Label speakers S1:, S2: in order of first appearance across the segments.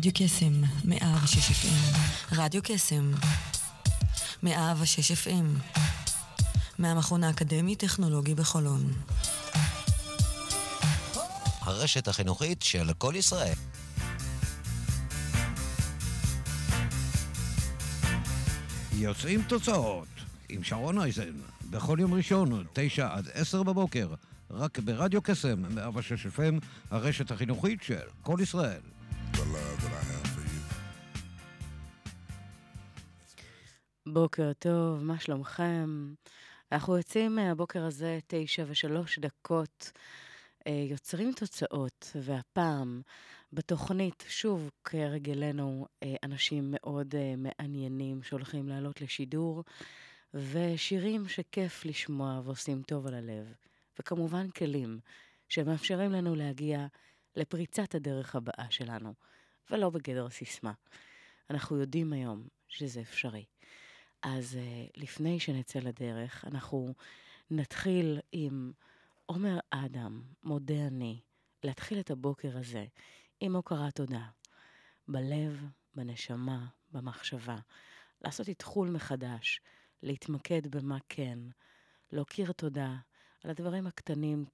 S1: רדיו קסם, מאה ושש FM. רדיו קסם, מאה ושש FM. מהמכון האקדמי-טכנולוגי בחולון.
S2: הרשת החינוכית של כל ישראל.
S3: יוצאים תוצאות עם שרון אייזן, בכל יום ראשון, תשע עד עשר בבוקר, רק ברדיו קסם, 106 FM, הרשת החינוכית של כל ישראל.
S4: בוקר טוב, מה שלומכם? אנחנו יוצאים מהבוקר הזה, תשע ושלוש דקות, אה, יוצרים תוצאות, והפעם בתוכנית, שוב, כהרגלנו, אה, אנשים מאוד אה, מעניינים שהולכים לעלות לשידור, ושירים שכיף לשמוע ועושים טוב על הלב, וכמובן כלים שמאפשרים לנו להגיע לפריצת הדרך הבאה שלנו, ולא בגדר סיסמה. אנחנו יודעים היום שזה אפשרי. אז uh, לפני שנצא לדרך, אנחנו נתחיל עם עומר אדם, מודה אני, להתחיל את הבוקר הזה עם הוקרת תודה. בלב, בנשמה, במחשבה. לעשות איתחול מחדש, להתמקד במה כן, להוקיר תודה על הדברים הקטנים,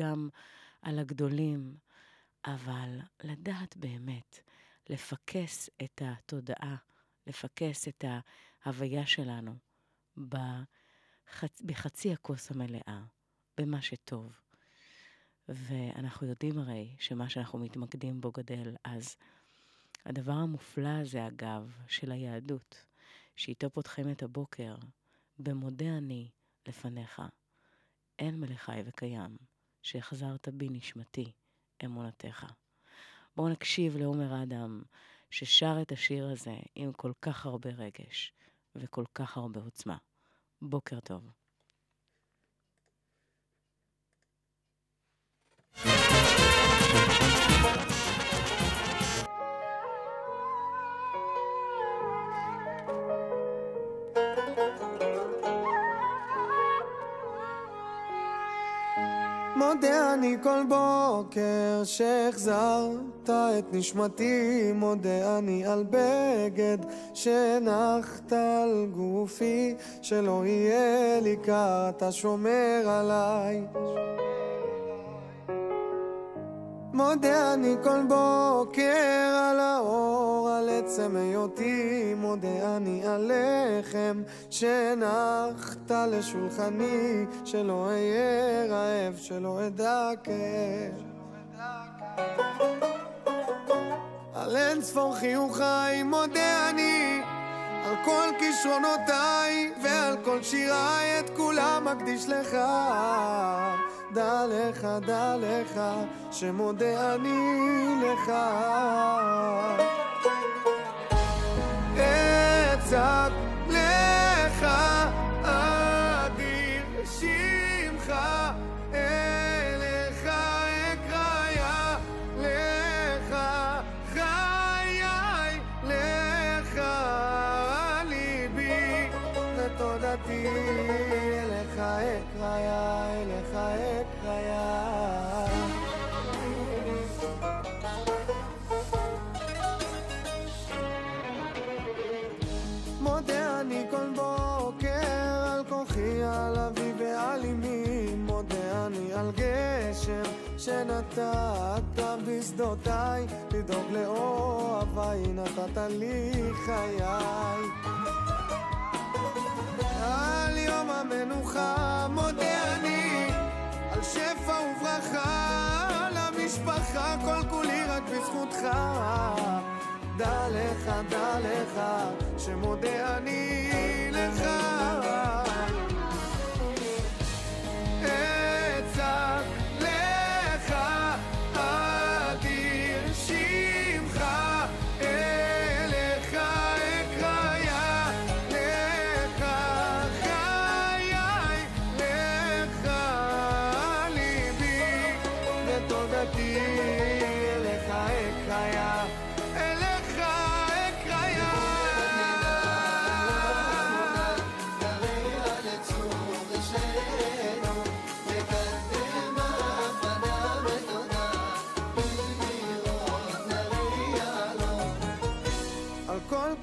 S4: גם על הגדולים, אבל לדעת באמת, לפקס את התודעה, לפקס את ההוויה שלנו בחצ... בחצי הכוס המלאה, במה שטוב. ואנחנו יודעים הרי שמה שאנחנו מתמקדים בו גדל, אז הדבר המופלא הזה, אגב, של היהדות, שאיתו פותחים את הבוקר, במודה אני לפניך, אין מלך חי וקיים, שהחזרת בי נשמתי, אמונתך. בואו נקשיב לעומר אדם, ששר את השיר הזה עם כל כך הרבה רגש וכל כך הרבה עוצמה. בוקר טוב.
S5: מודה אני כל בוקר שהחזרת את נשמתי מודה אני על בגד שהנחת על גופי שלא יהיה לי קר אתה שומר עליי מודה אני כל בוקר על האור, על עצם היותי, מודה אני על לחם שהנחת לשולחני, שלא אהיה רעב, שלא אדע כאב. על אין ספור חיוכיי מודה אני על כל כישרונותיי ועל כל שיריי את כולם מקדיש לך דע לך, דע לך, שמודה אני לך. אצעק לי חיי. על יום המנוחה מודה אני על שפע וברכה למשפחה כל כולי רק בזכותך דע לך, דע לך, שמודה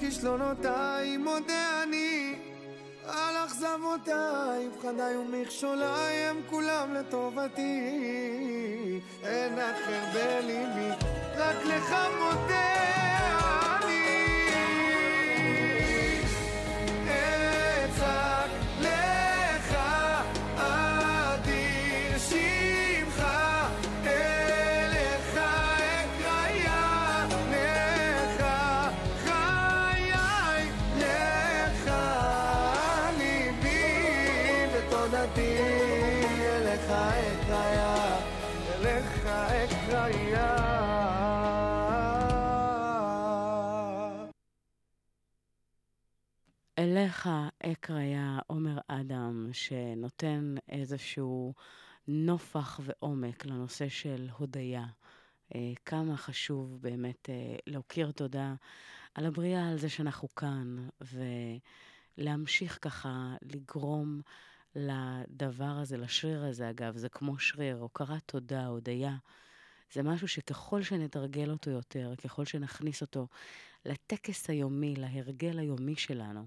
S5: כישלונותיי מודה אני על אכזבותיי, פחדיי ומכשוליי הם כולם לטובתי. אין אחר בליבי, רק לך מודה
S4: אליך אקריה עומר אדם, שנותן איזשהו נופח ועומק לנושא של הודיה. אה, כמה חשוב באמת אה, להוקיר תודה על הבריאה, על זה שאנחנו כאן, ולהמשיך ככה לגרום לדבר הזה, לשריר הזה, אגב, זה כמו שריר, הוקרת תודה, הודיה. זה משהו שככל שנתרגל אותו יותר, ככל שנכניס אותו לטקס היומי, להרגל היומי שלנו,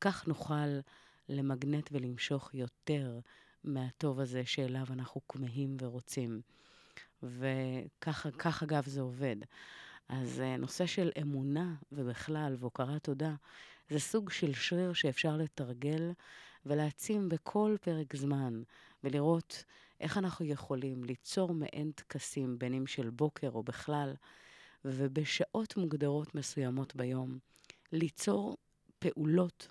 S4: כך נוכל למגנט ולמשוך יותר מהטוב הזה שאליו אנחנו כמהים ורוצים. וכך, אגב, זה עובד. אז אה, נושא של אמונה ובכלל, והוקרת תודה, זה סוג של שריר שאפשר לתרגל ולהעצים בכל פרק זמן, ולראות איך אנחנו יכולים ליצור מעין טקסים, בין אם של בוקר או בכלל, ובשעות מוגדרות מסוימות ביום, ליצור פעולות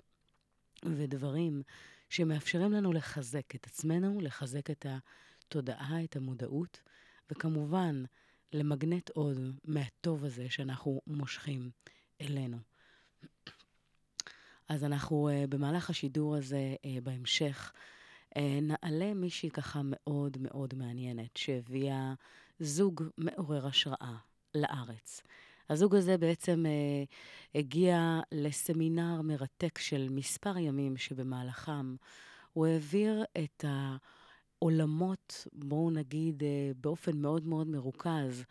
S4: ודברים שמאפשרים לנו לחזק את עצמנו, לחזק את התודעה, את המודעות, וכמובן, למגנט עוד מהטוב הזה שאנחנו מושכים אלינו. אז אנחנו uh, במהלך השידור הזה, uh, בהמשך, uh, נעלה מישהי ככה מאוד מאוד מעניינת, שהביאה זוג מעורר השראה לארץ. הזוג הזה בעצם אה, הגיע לסמינר מרתק של מספר ימים שבמהלכם הוא העביר את העולמות, בואו נגיד, אה, באופן מאוד מאוד מרוכז,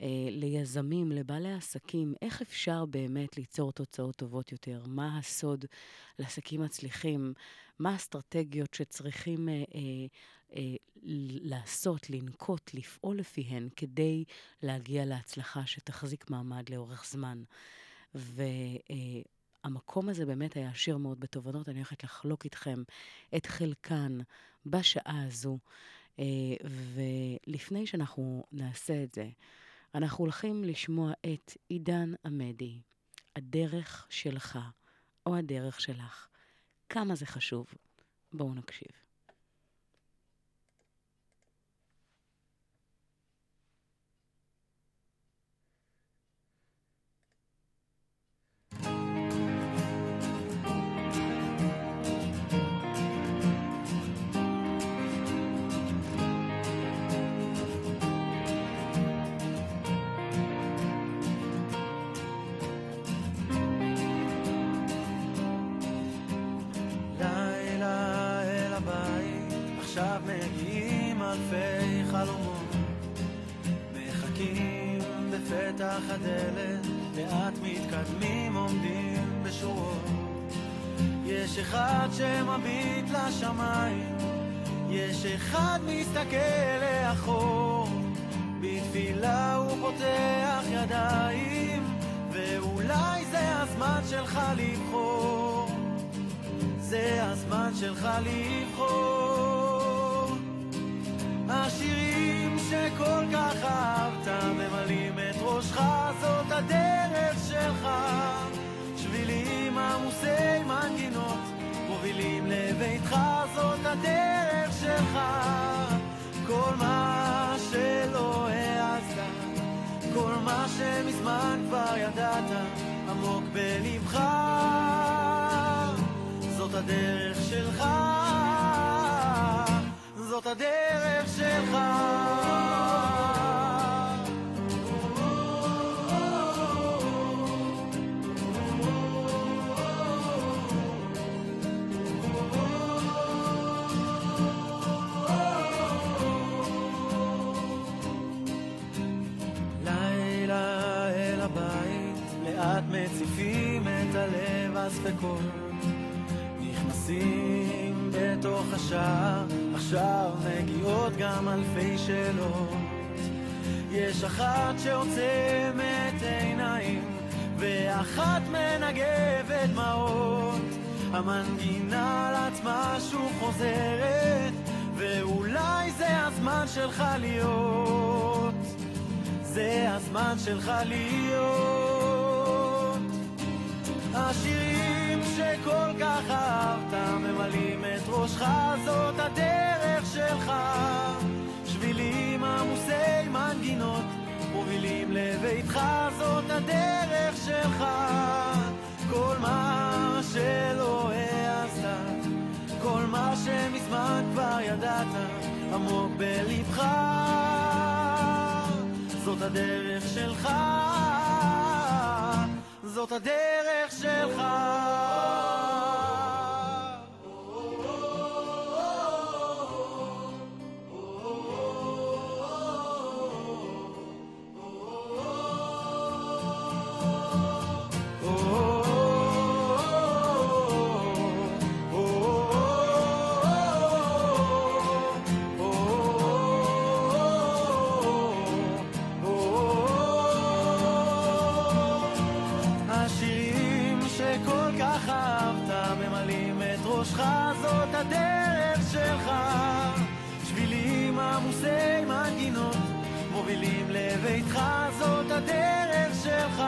S4: אה, ליזמים, לבעלי עסקים, איך אפשר באמת ליצור תוצאות טובות יותר? מה הסוד לעסקים מצליחים? מה האסטרטגיות שצריכים אה, אה, לעשות, לנקוט, לפעול לפיהן, כדי להגיע להצלחה שתחזיק מעמד לאורך זמן. והמקום הזה באמת היה עשיר מאוד בתובנות, אני הולכת לחלוק איתכם את חלקן בשעה הזו. אה, ולפני שאנחנו נעשה את זה, אנחנו הולכים לשמוע את עידן עמדי, הדרך שלך או הדרך שלך. כמה זה חשוב. בואו נקשיב.
S6: בפתח הדלת, לאט מתקדמים עומדים בשורות. יש אחד שמביט לשמיים, יש אחד מסתכל לאחור. בתפילה הוא פותח ידיים, ואולי זה הזמן שלך לבחור. זה הזמן שלך לבחור. השירים שכל כך אהבת הדרך שלך. שבילים עמוסי מנגינות מובילים לביתך, זאת הדרך שלך. כל מה שלא העזת, כל מה שמזמן כבר ידעת, עמוק בלבך, זאת הדרך שלך. זאת הדרך שלך. הספקות נכנסים בתוך השער, עכשיו מגיעות גם אלפי שאלות. יש אחת שעוצמת עיניים, ואחת מנגבת דמעות. המנגינה על עצמה שוב חוזרת, ואולי זה הזמן שלך להיות. זה הזמן שלך להיות. השירים שכל כך אהבת ממלאים את ראשך, זאת הדרך שלך. שבילים עמוסי מנגינות מובילים לביתך, זאת הדרך שלך. כל מה שלא העזת, כל מה שמזמן כבר ידעת, עמוק בלבך. זאת הדרך שלך, זאת הדרך שלך. הדרך שלך.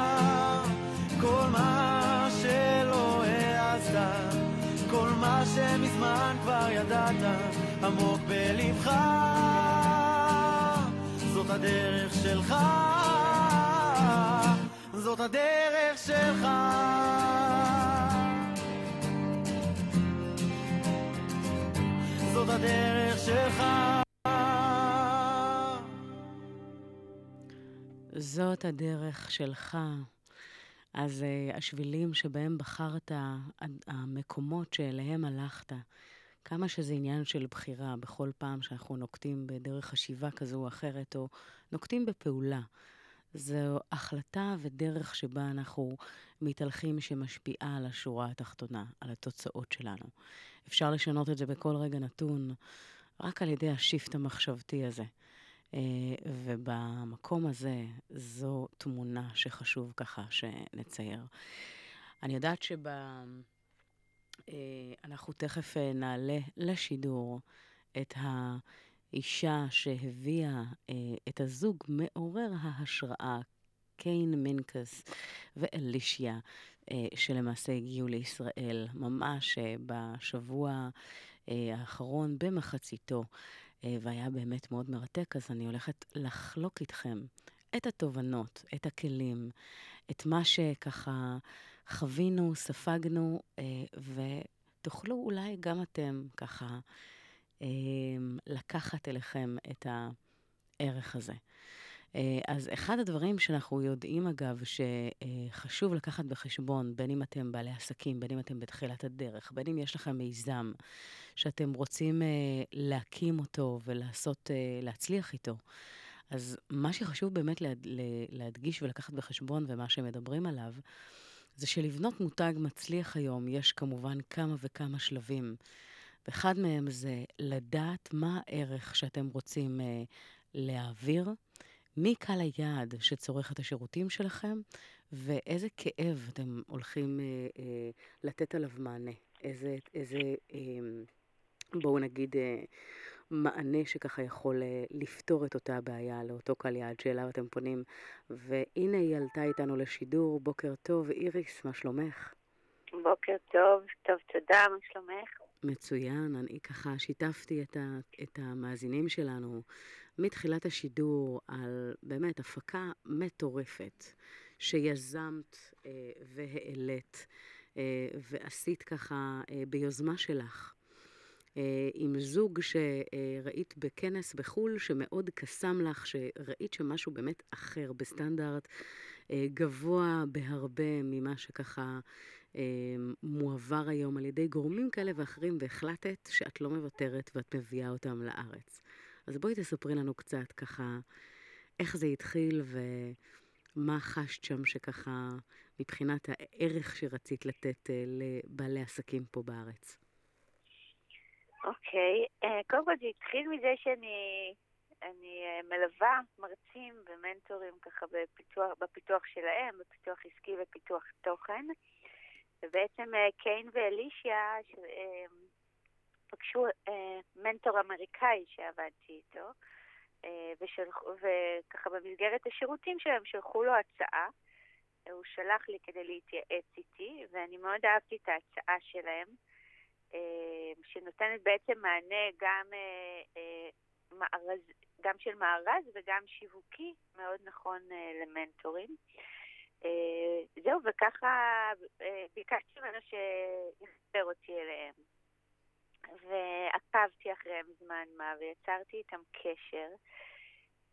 S6: כל מה שלא העזת, כל מה שמזמן כבר ידעת, עמוק בלבך, זאת הדרך שלך. זאת הדרך שלך. זאת הדרך שלך.
S4: זאת הדרך שלך. אז uh, השבילים שבהם בחרת, המקומות שאליהם הלכת, כמה שזה עניין של בחירה בכל פעם שאנחנו נוקטים בדרך חשיבה כזו או אחרת, או נוקטים בפעולה. זו החלטה ודרך שבה אנחנו מתהלכים שמשפיעה על השורה התחתונה, על התוצאות שלנו. אפשר לשנות את זה בכל רגע נתון, רק על ידי השיפט המחשבתי הזה. אה, ובמקום הזה, זו תמונה שחשוב ככה שנצייר. אני יודעת שב... אה, תכף אה, נעלה לשידור את האישה שהביאה אה, את הזוג מעורר ההשראה, קיין מינקס ואלישיה, שלמעשה הגיעו לישראל ממש בשבוע האחרון במחציתו, והיה באמת מאוד מרתק, אז אני הולכת לחלוק איתכם את התובנות, את הכלים, את מה שככה חווינו, ספגנו, אה, ותוכלו אולי גם אתם ככה אה, לקחת אליכם את הערך הזה. אה, אז אחד הדברים שאנחנו יודעים, אגב, שחשוב לקחת בחשבון, בין אם אתם בעלי עסקים, בין אם אתם בתחילת הדרך, בין אם יש לכם מיזם שאתם רוצים אה, להקים אותו ולעשות, אה, להצליח איתו, אז מה שחשוב באמת להד, להדגיש ולקחת בחשבון, ומה שמדברים עליו, זה שלבנות מותג מצליח היום, יש כמובן כמה וכמה שלבים. ואחד מהם זה לדעת מה הערך שאתם רוצים אה, להעביר, מי קהל היעד שצורך את השירותים שלכם, ואיזה כאב אתם הולכים אה, אה, לתת עליו מענה. איזה, איזה אה, בואו נגיד, אה, מענה שככה יכול אה, לפתור את אותה בעיה לאותו קהל יעד שאליו אתם פונים. והנה היא עלתה איתנו לשידור. בוקר טוב, איריס, מה שלומך?
S7: בוקר טוב, טוב, תודה, מה שלומך?
S4: מצוין, אני ככה שיתפתי את, ה, את המאזינים שלנו מתחילת השידור על באמת הפקה מטורפת שיזמת אה, והעלית אה, ועשית ככה אה, ביוזמה שלך. אה, עם זוג שראית בכנס בחו"ל שמאוד קסם לך, שראית שמשהו באמת אחר, בסטנדרט אה, גבוה בהרבה ממה שככה אה, מועבר היום על ידי גורמים כאלה ואחרים, והחלטת שאת לא מוותרת ואת מביאה אותם לארץ. אז בואי תספרי לנו קצת ככה איך זה התחיל ומה חשת שם שככה מבחינת הערך שרצית לתת uh, לבעלי עסקים פה בארץ?
S7: אוקיי, okay. uh, קודם כל זה התחיל מזה שאני אני uh, מלווה מרצים ומנטורים ככה בפיתוח, בפיתוח שלהם, בפיתוח עסקי ופיתוח תוכן. ובעצם uh, קיין ואלישיה uh, פגשו uh, מנטור אמריקאי שעבדתי איתו, uh, ושלח, וככה במסגרת השירותים שלהם שלחו לו הצעה. הוא שלח לי כדי להתייעץ איתי, ואני מאוד אהבתי את ההצעה שלהם, אה, שנותנת בעצם מענה גם, אה, אה, מארז, גם של מארז וגם שיווקי מאוד נכון למנטורים. זהו, וככה ביקשתי ממנו שיחבר אותי אליהם. ועקבתי אחריהם זמן מה ויצרתי איתם קשר.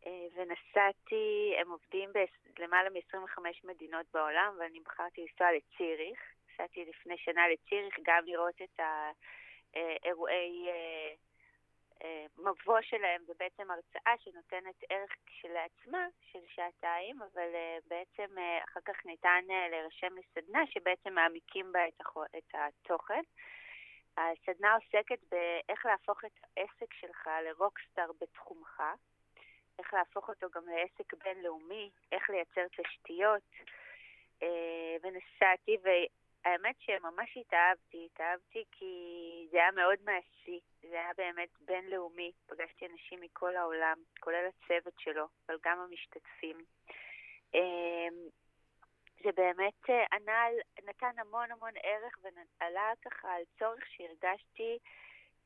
S7: אה, ונסעתי, הם עובדים בלמעלה מ-25 מדינות בעולם, ואני בחרתי לנסוע לציריך. נסעתי לפני שנה לציריך גם לראות את האירועי אה, אה, מבוא שלהם, זה בעצם הרצאה שנותנת ערך כשלעצמה של שעתיים, אבל בעצם אחר כך ניתן להירשם לסדנה שבעצם מעמיקים בה את התוכן. הסדנה עוסקת באיך להפוך את העסק שלך לרוקסטאר בתחומך. איך להפוך אותו גם לעסק בינלאומי, איך לייצר תשתיות. אה, ונסעתי, והאמת שממש התאהבתי, התאהבתי כי זה היה מאוד מעשי, זה היה באמת בינלאומי. פגשתי אנשים מכל העולם, כולל הצוות שלו, אבל גם המשתתפים. אה, זה באמת אה, ענה, נתן המון המון ערך ועלה ככה על צורך שהרגשתי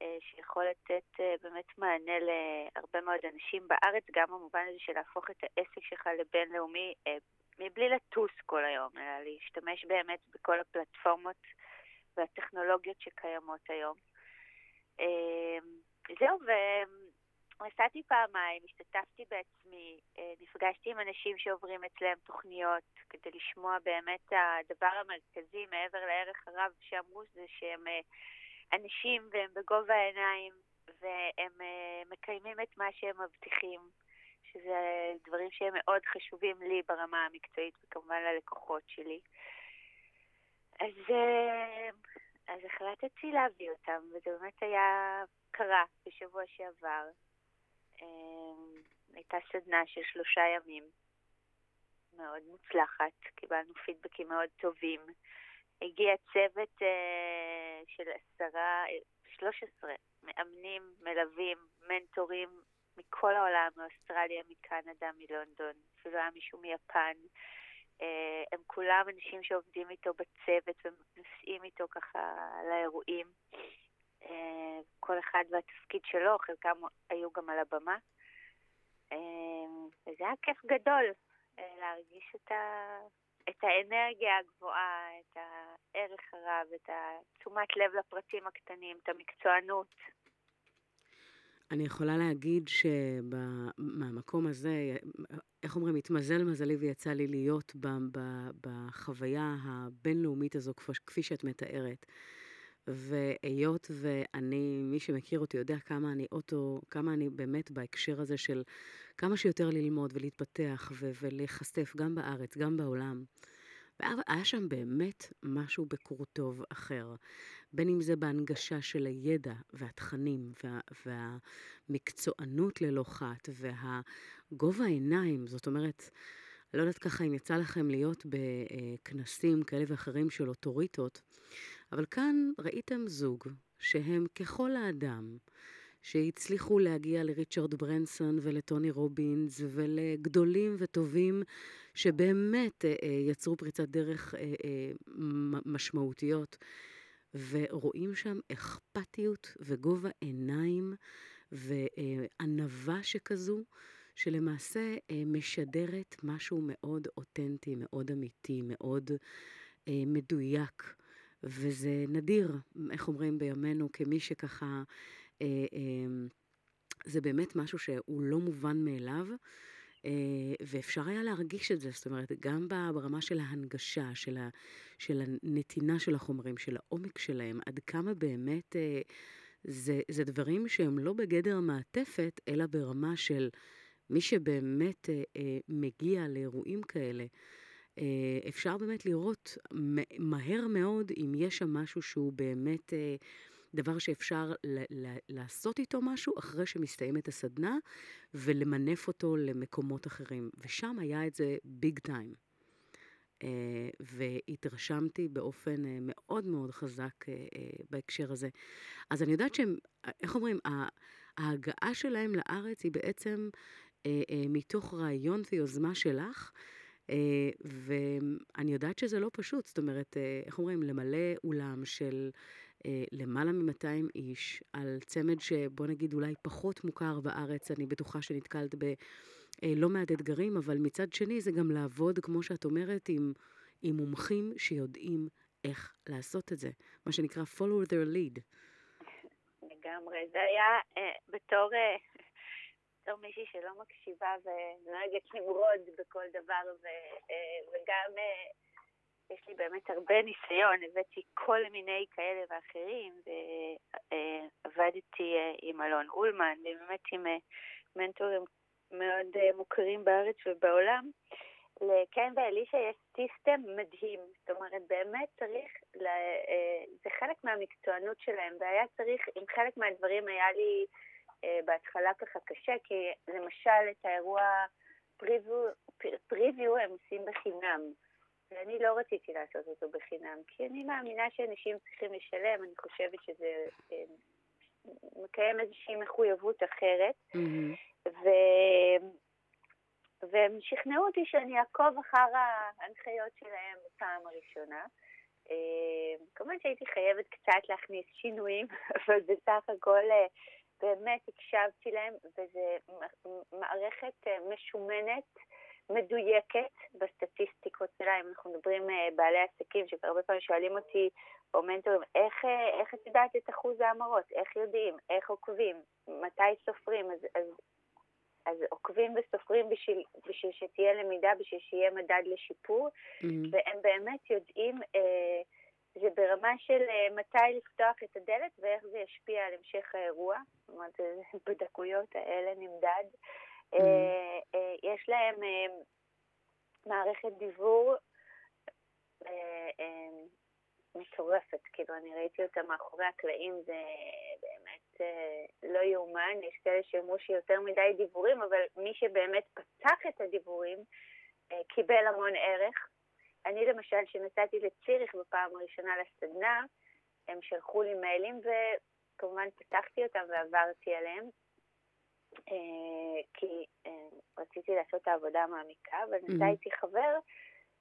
S7: אה, שיכול לתת אה, באמת מענה להרבה מאוד אנשים בארץ, גם במובן הזה של להפוך את העסק שלך לבינלאומי מבלי לטוס כל היום, אלא להשתמש באמת בכל הפלטפורמות והטכנולוגיות שקיימות היום. זהו, ונסעתי פעמיים, השתתפתי בעצמי, נפגשתי עם אנשים שעוברים אצלם תוכניות כדי לשמוע באמת הדבר המרכזי מעבר לערך הרב שאמרו זה שהם אנשים והם בגובה העיניים והם uh, מקיימים את מה שהם מבטיחים, שזה דברים שהם מאוד חשובים לי ברמה המקצועית וכמובן ללקוחות שלי. אז, אז החלטתי להביא אותם, וזה באמת היה קרה בשבוע שעבר. Uh, הייתה סדנה של שלושה ימים, מאוד מוצלחת, קיבלנו פידבקים מאוד טובים. הגיע צוות אה, של עשרה, שלוש עשרה מאמנים, מלווים, מנטורים מכל העולם, מאוסטרליה, מקנדה, מלונדון, אפילו היה מישהו מיפן. אה, הם כולם אנשים שעובדים איתו בצוות ונוסעים איתו ככה לאירועים. אה, כל אחד והתפקיד שלו, חלקם היו גם על הבמה. אה, וזה היה כיף גדול אה, להרגיש את, ה... את האנרגיה הגבוהה, את הערך הרב, את התשומת לב לפרטים הקטנים, את המקצוענות.
S4: אני יכולה להגיד שמהמקום הזה, איך אומרים, התמזל מזלי ויצא לי להיות בחוויה הבינלאומית הזו, כפי שאת מתארת. והיות ואני, מי שמכיר אותי יודע כמה אני אוטו, כמה אני באמת בהקשר הזה של כמה שיותר ללמוד ולהתפתח ו- ולהיחשף גם בארץ, גם בעולם. והיה שם באמת משהו בקורטוב אחר, בין אם זה בהנגשה של הידע והתכנים וה, והמקצוענות ללא חת והגובה העיניים, זאת אומרת, לא יודעת ככה אם יצא לכם להיות בכנסים כאלה ואחרים של אוטוריטות, אבל כאן ראיתם זוג שהם ככל האדם, שהצליחו להגיע לריצ'רד ברנסון ולטוני רובינס ולגדולים וטובים שבאמת אה, אה, יצרו פריצת דרך אה, משמעותיות. ורואים שם אכפתיות וגובה עיניים וענווה שכזו, שלמעשה משדרת משהו מאוד אותנטי, מאוד אמיתי, מאוד מדויק. וזה נדיר, איך אומרים בימינו, כמי שככה, אה, אה, זה באמת משהו שהוא לא מובן מאליו. אה, ואפשר היה להרגיש את זה, זאת אומרת, גם ברמה של ההנגשה, של, ה, של הנתינה של החומרים, של העומק שלהם, עד כמה באמת אה, זה, זה דברים שהם לא בגדר מעטפת, אלא ברמה של מי שבאמת אה, אה, מגיע לאירועים כאלה. אה, אפשר באמת לראות מהר מאוד אם יש שם משהו שהוא באמת דבר שאפשר לעשות איתו משהו אחרי שמסתיימת הסדנה ולמנף אותו למקומות אחרים. ושם היה את זה ביג טיים. והתרשמתי באופן מאוד מאוד חזק בהקשר הזה. אז אני יודעת שהם, איך אומרים, ההגעה שלהם לארץ היא בעצם מתוך רעיון ויוזמה שלך, uh, ואני יודעת שזה לא פשוט, זאת אומרת, איך אומרים, למלא אולם של למעלה מ-200 איש, על צמד שבוא נגיד אולי פחות מוכר בארץ, אני בטוחה שנתקלת ב... לא מעט אתגרים, אבל מצד שני זה גם לעבוד, כמו שאת אומרת, עם, עם מומחים שיודעים איך לעשות את זה. מה שנקרא follow their lead.
S7: לגמרי. זה היה אה, בתור, אה, בתור מישהי שלא מקשיבה ונוהגת למרוד בכל דבר, ו, אה, וגם אה, יש לי באמת הרבה ניסיון, הבאתי כל מיני כאלה ואחרים, ועבדתי אה, עם אלון אולמן, ובאמת עם מנטורים מאוד מוכרים בארץ ובעולם. לקן ואלישה יש סיסטם מדהים, זאת אומרת באמת צריך, אה, זה חלק מהמקצוענות שלהם, והיה צריך, עם חלק מהדברים היה לי בהתחלה ככה קשה, כי למשל את האירוע פריוויו הם עושים בחינם, ואני לא רציתי לעשות אותו בחינם, כי אני מאמינה שאנשים צריכים לשלם, אני חושבת שזה מקיים איזושהי מחויבות אחרת. Mm-hmm. ו... והם שכנעו אותי שאני אעקוב אחר ההנחיות שלהם בפעם הראשונה. אה, כמובן שהייתי חייבת קצת להכניס שינויים, אבל בסך הכל אה, באמת הקשבתי להם, וזו מערכת אה, משומנת, מדויקת בסטטיסטיקות שלה. אם אנחנו מדברים בעלי עסקים, שהרבה פעמים שואלים אותי, או מנטורים, איך, איך את יודעת את אחוז ההמרות? איך יודעים? איך עוקבים? מתי סופרים? אז, אז אז עוקבים וסופרים בשביל, בשביל שתהיה למידה, בשביל שיהיה מדד לשיפור, mm-hmm. והם באמת יודעים, אה, זה ברמה של אה, מתי לפתוח את הדלת ואיך זה ישפיע על המשך האירוע, זאת אומרת, בדקויות האלה נמדד. Mm-hmm. אה, אה, יש להם מערכת דיבור מטורפת, כאילו אני ראיתי אותה מאחורי הקלעים, זה באמת לא יאומן, יש כאלה שאמרו שיותר מדי דיבורים, אבל מי שבאמת פתח את הדיבורים קיבל המון ערך. אני למשל, כשנסעתי לציריך בפעם הראשונה לסדנה, הם שלחו לי מיילים וכמובן פתחתי אותם ועברתי עליהם, אה, כי אה, רציתי לעשות את העבודה המעמיקה, אבל נסע איתי חבר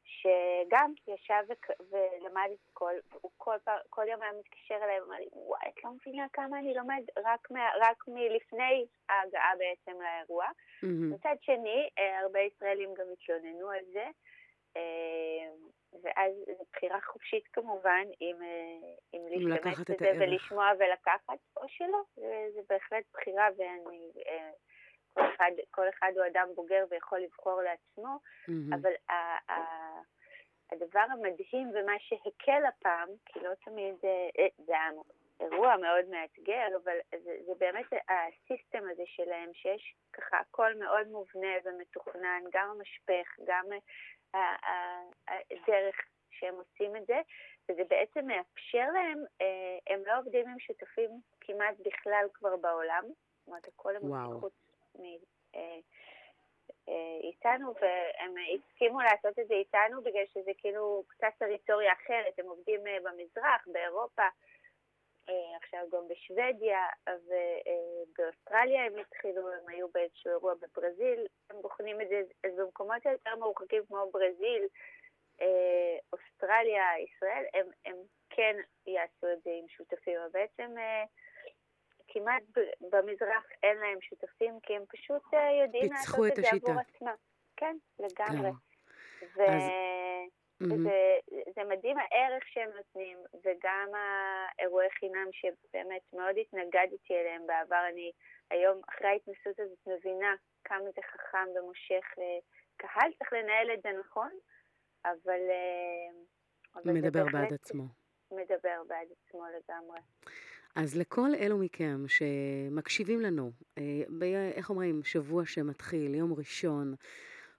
S7: שגם ישב ולמד את כל, הוא כל, פעם, כל יום היה מתקשר אליי ואמר לי, וואי, את לא מבינה כמה אני לומד רק, מה, רק מלפני ההגעה בעצם לאירוע. Mm-hmm. מצד שני, אה, הרבה ישראלים גם התלוננו על זה, ואז זו בחירה חופשית כמובן, אם, אה, אם להשתמש בזה ולשמוע ולקחת, או שלא, זה, זה בהחלט בחירה, ואני... כל אחד, כל אחד הוא אדם בוגר ויכול לבחור לעצמו, mm-hmm. אבל ה, ה, הדבר המדהים ומה שהקל הפעם, כי לא תמיד, זה זה אירוע מאוד מאתגר, אבל זה, זה באמת הסיסטם הזה שלהם, שיש ככה הכל מאוד מובנה ומתוכנן, גם המשפך, גם הדרך שהם עושים את זה, וזה בעצם מאפשר להם, אה, הם לא עובדים עם שותפים כמעט בכלל כבר בעולם, זאת אומרת, הכל הם מחוץ אה, אה, איתנו, והם הסכימו לעשות את זה איתנו בגלל שזה כאילו קצת טריטוריה אחרת, הם עובדים במזרח, באירופה, עכשיו גם בשוודיה, ובאוסטרליה הם התחילו, הם היו באיזשהו אירוע בברזיל, הם בוחנים את זה, אז במקומות יותר מרוחקים כמו ברזיל, אוסטרליה, ישראל, הם, הם כן יעשו את זה עם שותפים, אבל בעצם כמעט במזרח אין להם שותפים, כי הם פשוט אה, יודעים לעשות את, את זה עבור עצמם. כן, לגמרי. כן. ו... אז... וזה זה מדהים הערך שהם נותנים, וגם האירועי חינם שבאמת מאוד התנגדתי אליהם בעבר. אני היום, אחרי ההתנסות הזאת, מבינה כמה זה חכם ומושך. אה, קהל צריך לנהל את זה נכון, אבל... אה,
S4: אבל מדבר בעד עצמו.
S7: מדבר בעד עצמו לגמרי.
S4: אז לכל אלו מכם שמקשיבים לנו, אה, איך אומרים, שבוע שמתחיל, יום ראשון,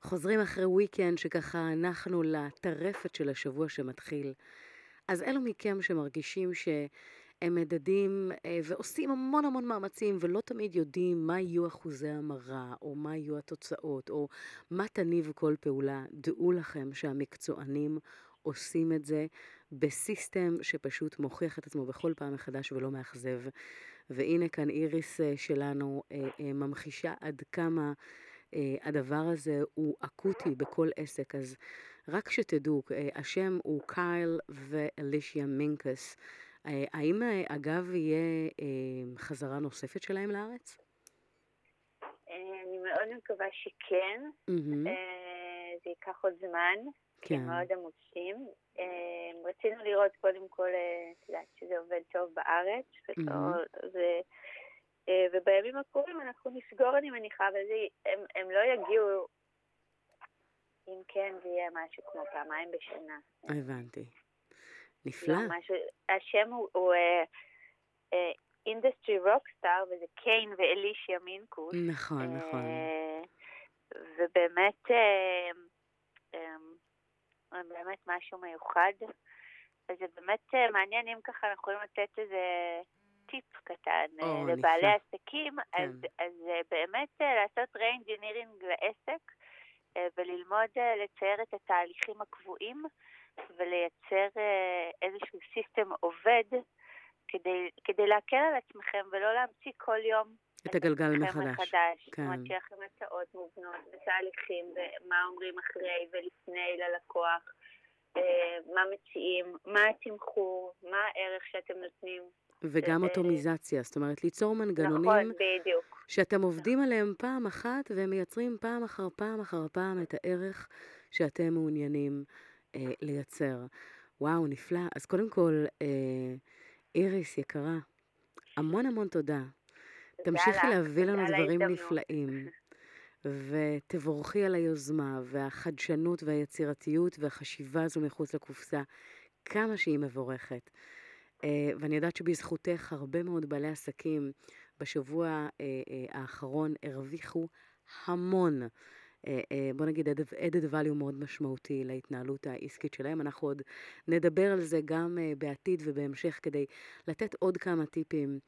S4: חוזרים אחרי weekend שככה אנחנו לטרפת של השבוע שמתחיל. אז אלו מכם שמרגישים שהם מדדים אה, ועושים המון המון מאמצים ולא תמיד יודעים מה יהיו אחוזי המרה, או מה יהיו התוצאות, או מה תניב כל פעולה, דעו לכם שהמקצוענים עושים את זה בסיסטם שפשוט מוכיח את עצמו בכל פעם מחדש ולא מאכזב. והנה כאן איריס אה, שלנו אה, ממחישה עד כמה הדבר הזה הוא אקוטי בכל עסק. אז רק שתדעו, השם הוא קייל ואלישיה מינקס. האם אגב יהיה חזרה נוספת שלהם לארץ?
S7: אני מאוד מקווה שכן. Mm-hmm. זה ייקח עוד זמן. כן. הם מאוד עמוסים. רצינו לראות קודם כל, אה, את יודעת, שזה עובד טוב בארץ, ו... אה, ובימים הקרובים אנחנו נסגור, אני מניחה, והם הם לא יגיעו, אם כן, זה יהיה משהו כמו פעמיים בשנה.
S4: הבנתי. נפלא.
S7: לא, משהו, השם הוא, הוא industry uh, rockstar, וזה קיין ואלישיה מינקוס.
S4: נכון, נכון.
S7: ובאמת, uh, um, באמת משהו מיוחד. אז זה באמת אה, מעניין אם ככה אנחנו יכולים לתת איזה טיפ קטן oh, לבעלי נפלא. עסקים, כן. אז, אז אה, באמת לעשות re-engineering לעסק וללמוד לצייר את התהליכים הקבועים ולייצר איזשהו סיסטם עובד כדי, כדי להקל על עצמכם ולא להמציא כל יום
S4: את הגלגל מחדש.
S7: מחדש. כן. זאת אומרת שיהיה הצעות מובנות ותהליכים, ומה אומרים אחרי ולפני ללקוח, אה, מה מציעים, מה התמחור, מה הערך שאתם נותנים.
S4: וגם ו... אוטומיזציה, זאת אומרת, ליצור מנגנונים
S7: נכון, בדיוק.
S4: שאתם עובדים עליהם פעם אחת והם מייצרים פעם אחר פעם אחר פעם את הערך שאתם מעוניינים אה, לייצר. וואו, נפלא. אז קודם כל, אה, איריס יקרה, המון המון תודה. תמשיכי להביא לנו דברים נפלאים. ותבורכי על היוזמה והחדשנות והיצירתיות והחשיבה הזו מחוץ לקופסה, כמה שהיא מבורכת. אה, ואני יודעת שבזכותך הרבה מאוד בעלי עסקים בשבוע אה, אה, האחרון הרוויחו המון. בוא נגיד added value מאוד משמעותי להתנהלות העסקית שלהם. אנחנו עוד נדבר על זה גם בעתיד ובהמשך כדי לתת עוד כמה טיפים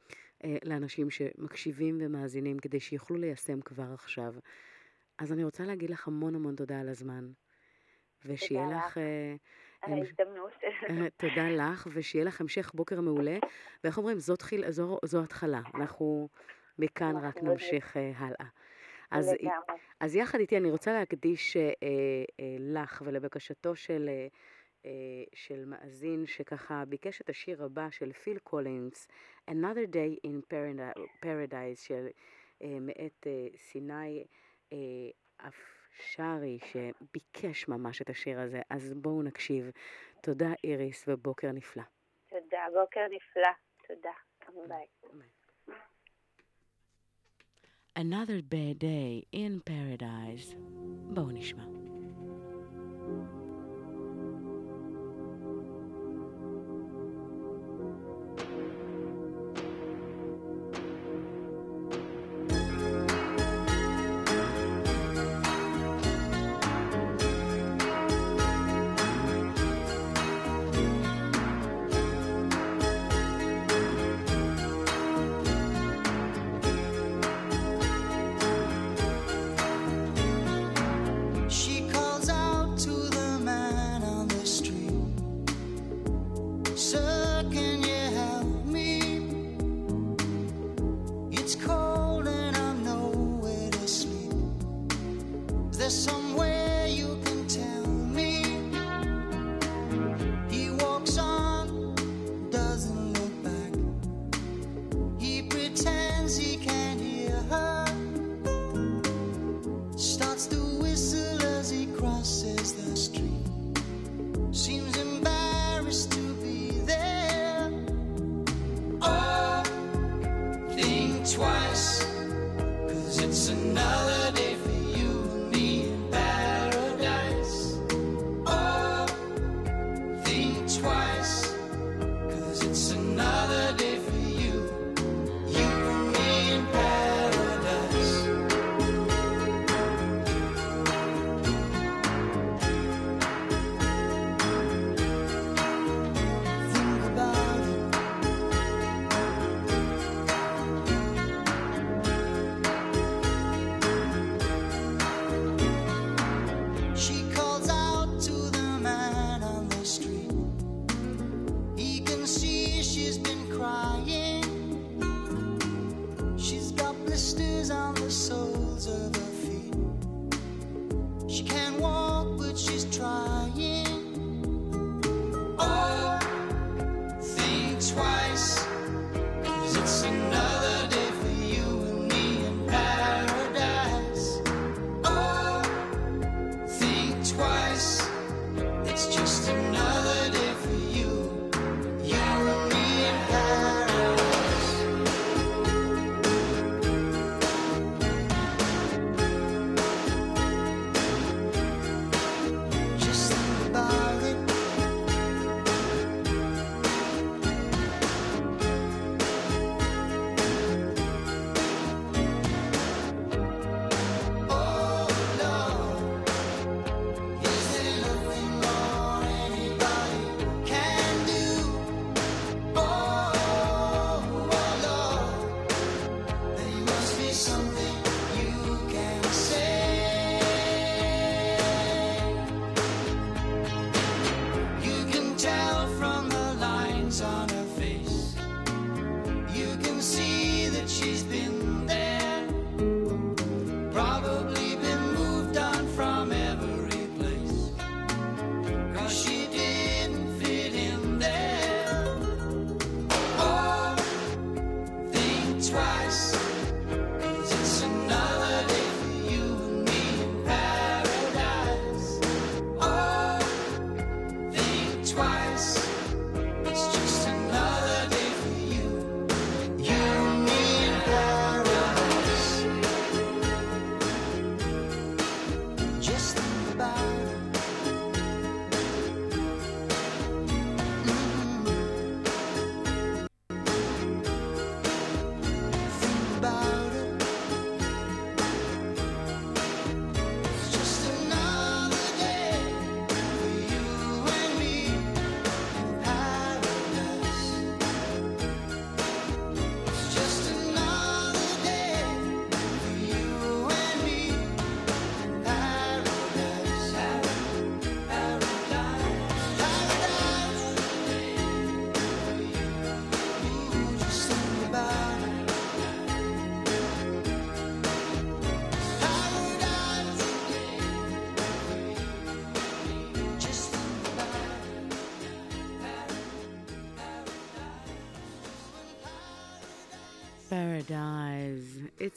S4: לאנשים שמקשיבים ומאזינים כדי שיוכלו ליישם כבר עכשיו. אז אני רוצה להגיד לך המון המון תודה על הזמן. ושיהיה לך...
S7: אה, על ההזדמנות.
S4: אה, תודה לך, ושיהיה לך המשך בוקר מעולה. ואיך אומרים, זאת חיל, זו, זו התחלה. אנחנו מכאן רק נמשיך הלאה. אז, אז יחד איתי אני רוצה להקדיש אה, אה, לך ולבקשתו של אה, אה, של מאזין שככה ביקש את השיר הבא של פיל קולינס, Another Day in Paradise של אה, מאת אה, סיני אפשרי שביקש ממש את השיר הזה, אז בואו נקשיב. תודה איריס ובוקר נפלא.
S7: תודה, בוקר נפלא. תודה. ביי.
S4: Another bad day in paradise. בואו נשמע.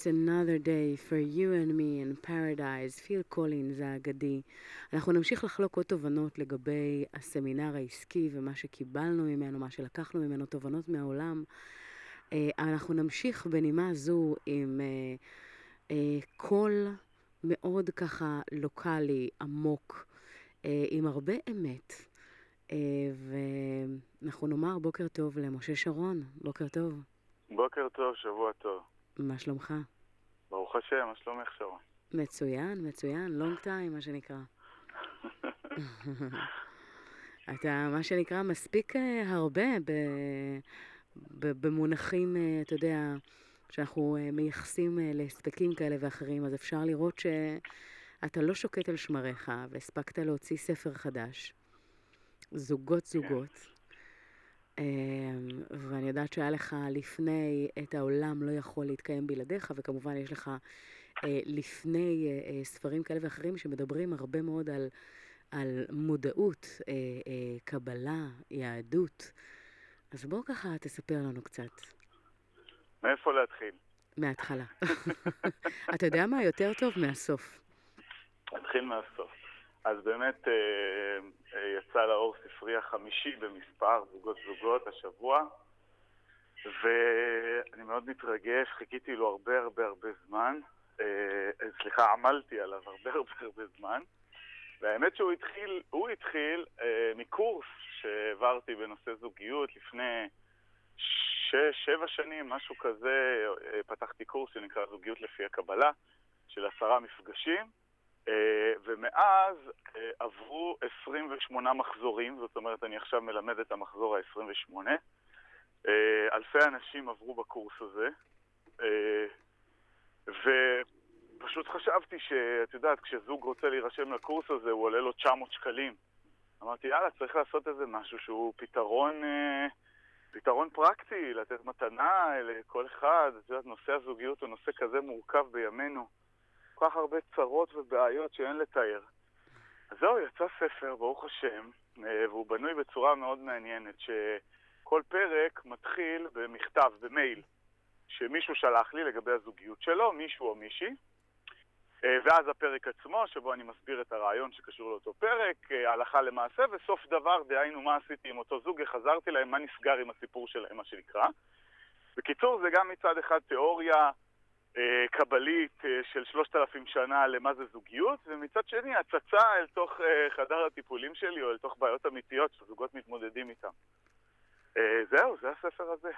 S4: It's another day for you and me in paradise, פיל קולינס האגדי. אנחנו נמשיך לחלוק עוד תובנות לגבי הסמינר העסקי ומה שקיבלנו ממנו, מה שלקחנו ממנו, תובנות מהעולם. אה, אנחנו נמשיך בנימה זו עם אה, אה, קול מאוד ככה לוקאלי, עמוק, עם הרבה אמת. ואנחנו נאמר בוקר טוב למשה שרון, בוקר טוב.
S8: בוקר טוב, שבוע טוב.
S4: מה שלומך?
S8: ברוך השם, מה שלומך שרון?
S4: מצוין, מצוין, לונג טיים, מה שנקרא. אתה, מה שנקרא, מספיק הרבה ב... במונחים, אה, אתה יודע, שאנחנו אה, מייחסים אה, להספקים כאלה ואחרים, אז אפשר לראות שאתה לא שוקט על שמריך, והספקת להוציא ספר חדש, זוגות זוגות. ואני יודעת שהיה לך לפני את העולם לא יכול להתקיים בלעדיך, וכמובן יש לך לפני ספרים כאלה ואחרים שמדברים הרבה מאוד על, על מודעות, קבלה, יהדות. אז בוא ככה תספר לנו קצת.
S8: מאיפה להתחיל?
S4: מההתחלה. אתה יודע מה? יותר טוב מהסוף.
S8: נתחיל מהסוף. אז באמת אה, אה, יצא לאור ספרי החמישי במספר זוגות זוגות השבוע, ואני מאוד מתרגש, חיכיתי לו הרבה הרבה הרבה זמן. אה, סליחה, עמלתי עליו הרבה הרבה הרבה זמן. והאמת שהוא התחיל, הוא התחיל מקורס שהעברתי בנושא זוגיות לפני שש, שבע שנים, משהו כזה, פתחתי קורס שנקרא זוגיות לפי הקבלה, של עשרה מפגשים, ומאז אה, עברו 28 מחזורים, זאת אומרת, אני עכשיו מלמד את המחזור ה-28. אה, אלפי אנשים עברו בקורס הזה, אה, ו... פשוט חשבתי שאת יודעת, כשזוג רוצה להירשם לקורס הזה, הוא עולה לו 900 שקלים. אמרתי, יאללה, צריך לעשות איזה משהו שהוא פתרון, אה, פתרון פרקטי, לתת מתנה לכל אחד. את יודעת, נושא הזוגיות הוא נושא כזה מורכב בימינו. כך הרבה צרות ובעיות שאין לתאר. אז זהו, יצא ספר, ברוך השם, אה, והוא בנוי בצורה מאוד מעניינת, שכל פרק מתחיל במכתב, במייל, שמישהו שלח לי לגבי הזוגיות שלו, מישהו או מישהי. אה, ואז הפרק עצמו, שבו אני מסביר את הרעיון שקשור לאותו פרק, אה, הלכה למעשה, וסוף דבר, דהיינו מה עשיתי עם אותו זוג, איך להם, מה נסגר עם הסיפור שלהם, מה שנקרא. בקיצור, זה גם מצד אחד תיאוריה קבלית אה, של שלושת אלפים שנה למה זה זוגיות, ומצד שני הצצה אל תוך אה, חדר הטיפולים שלי, או אל תוך בעיות אמיתיות שזוגות מתמודדים איתן. אה, זהו, זה הספר הזה.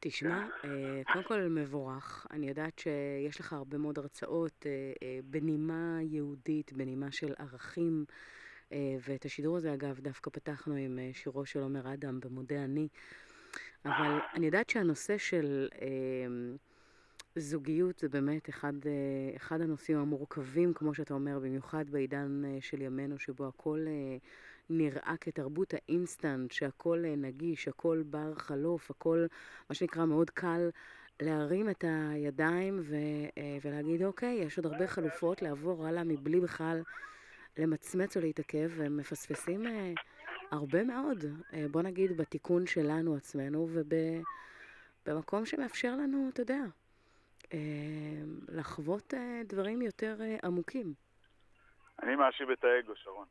S4: תשמע, אה, קודם כל מבורך. אני יודעת שיש לך הרבה מאוד הרצאות אה, אה, בנימה יהודית, בנימה של ערכים, ואת השידור הזה, אגב, דווקא פתחנו עם שירו של עומר אדם במודה אני. אבל אני יודעת שהנושא של זוגיות זה באמת אחד, אחד הנושאים המורכבים, כמו שאתה אומר, במיוחד בעידן של ימינו, שבו הכל נראה כתרבות האינסטנט, שהכל אה, נגיש, הכל בר חלוף, הכל, מה שנקרא, מאוד קל להרים את הידיים ו, אה, ולהגיד, אוקיי, יש עוד הרבה חלופות לעבור הלאה מבלי בכלל למצמץ או להתעכב, והם מפספסים אה, הרבה מאוד, בוא נגיד, בתיקון שלנו עצמנו ובמקום שמאפשר לנו, אתה יודע, לחוות דברים יותר עמוקים.
S8: אני מאשים את האגו, שרון.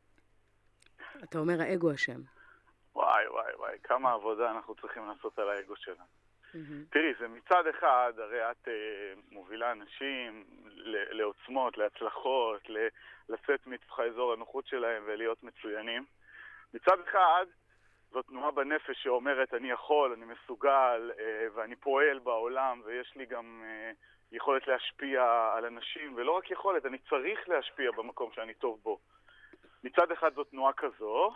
S4: אתה אומר האגו אשם.
S8: וואי, וואי, וואי, כמה עבודה אנחנו צריכים לעשות על האגו שלנו. Mm-hmm. תראי, זה מצד אחד, הרי את uh, מובילה אנשים לעוצמות, להצלחות, ל- לצאת מתוך האזור הנוחות שלהם ולהיות מצוינים. מצד אחד, זו תנועה בנפש שאומרת, אני יכול, אני מסוגל, uh, ואני פועל בעולם, ויש לי גם uh, יכולת להשפיע על אנשים, ולא רק יכולת, אני צריך להשפיע במקום שאני טוב בו. מצד אחד זו תנועה כזו,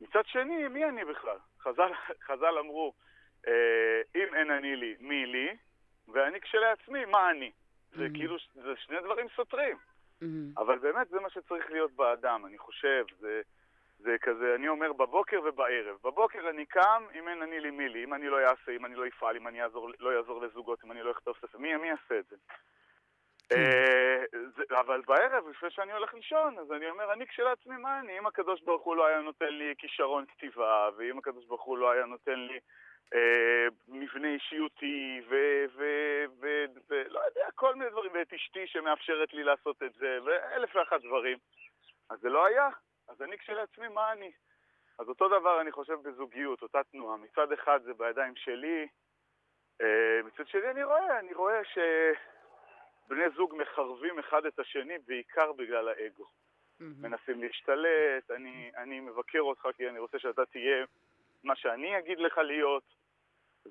S8: מצד שני, מי אני בכלל? חז"ל, חז"ל אמרו, אה, אם אין אני לי, מי לי? ואני כשלעצמי, מה אני? זה mm-hmm. כאילו, זה שני דברים סותרים. Mm-hmm. אבל באמת זה מה שצריצריך להיות באדם, אני חושב, זה, זה כזה, אני אומר בבוקר ובערב. בבוקר אני קם, אם אין אני לי מי לי, אם אני לא אעשה, אם אני לא אפעל, אם אני יעזור, לא אעזור לזוגות, אם אני לא אכתוב ספר, מי, מי יעשה את זה? כן. אה, אבל בערב, לפני שאני הולך לישון, אז אני אומר, אני כשלעצמי, מה אני? אם הקדוש ברוך הוא לא היה נותן לי כישרון כתיבה, ואם הקדוש ברוך הוא לא היה נותן לי אה, מבנה אישיותי, ולא יודע, כל מיני דברים, ואת אשתי שמאפשרת לי לעשות את זה, ואלף ואחת דברים. אז זה לא היה, אז אני כשלעצמי, מה אני? אז אותו דבר אני חושב בזוגיות, אותה תנועה. מצד אחד זה בידיים שלי, אה, מצד שני אני רואה, אני רואה שבני זוג מחרבים אחד את השני בעיקר בגלל האגו. Mm-hmm. מנסים להשתלט, אני, אני מבקר אותך כי אני רוצה שאתה תהיה מה שאני אגיד לך להיות,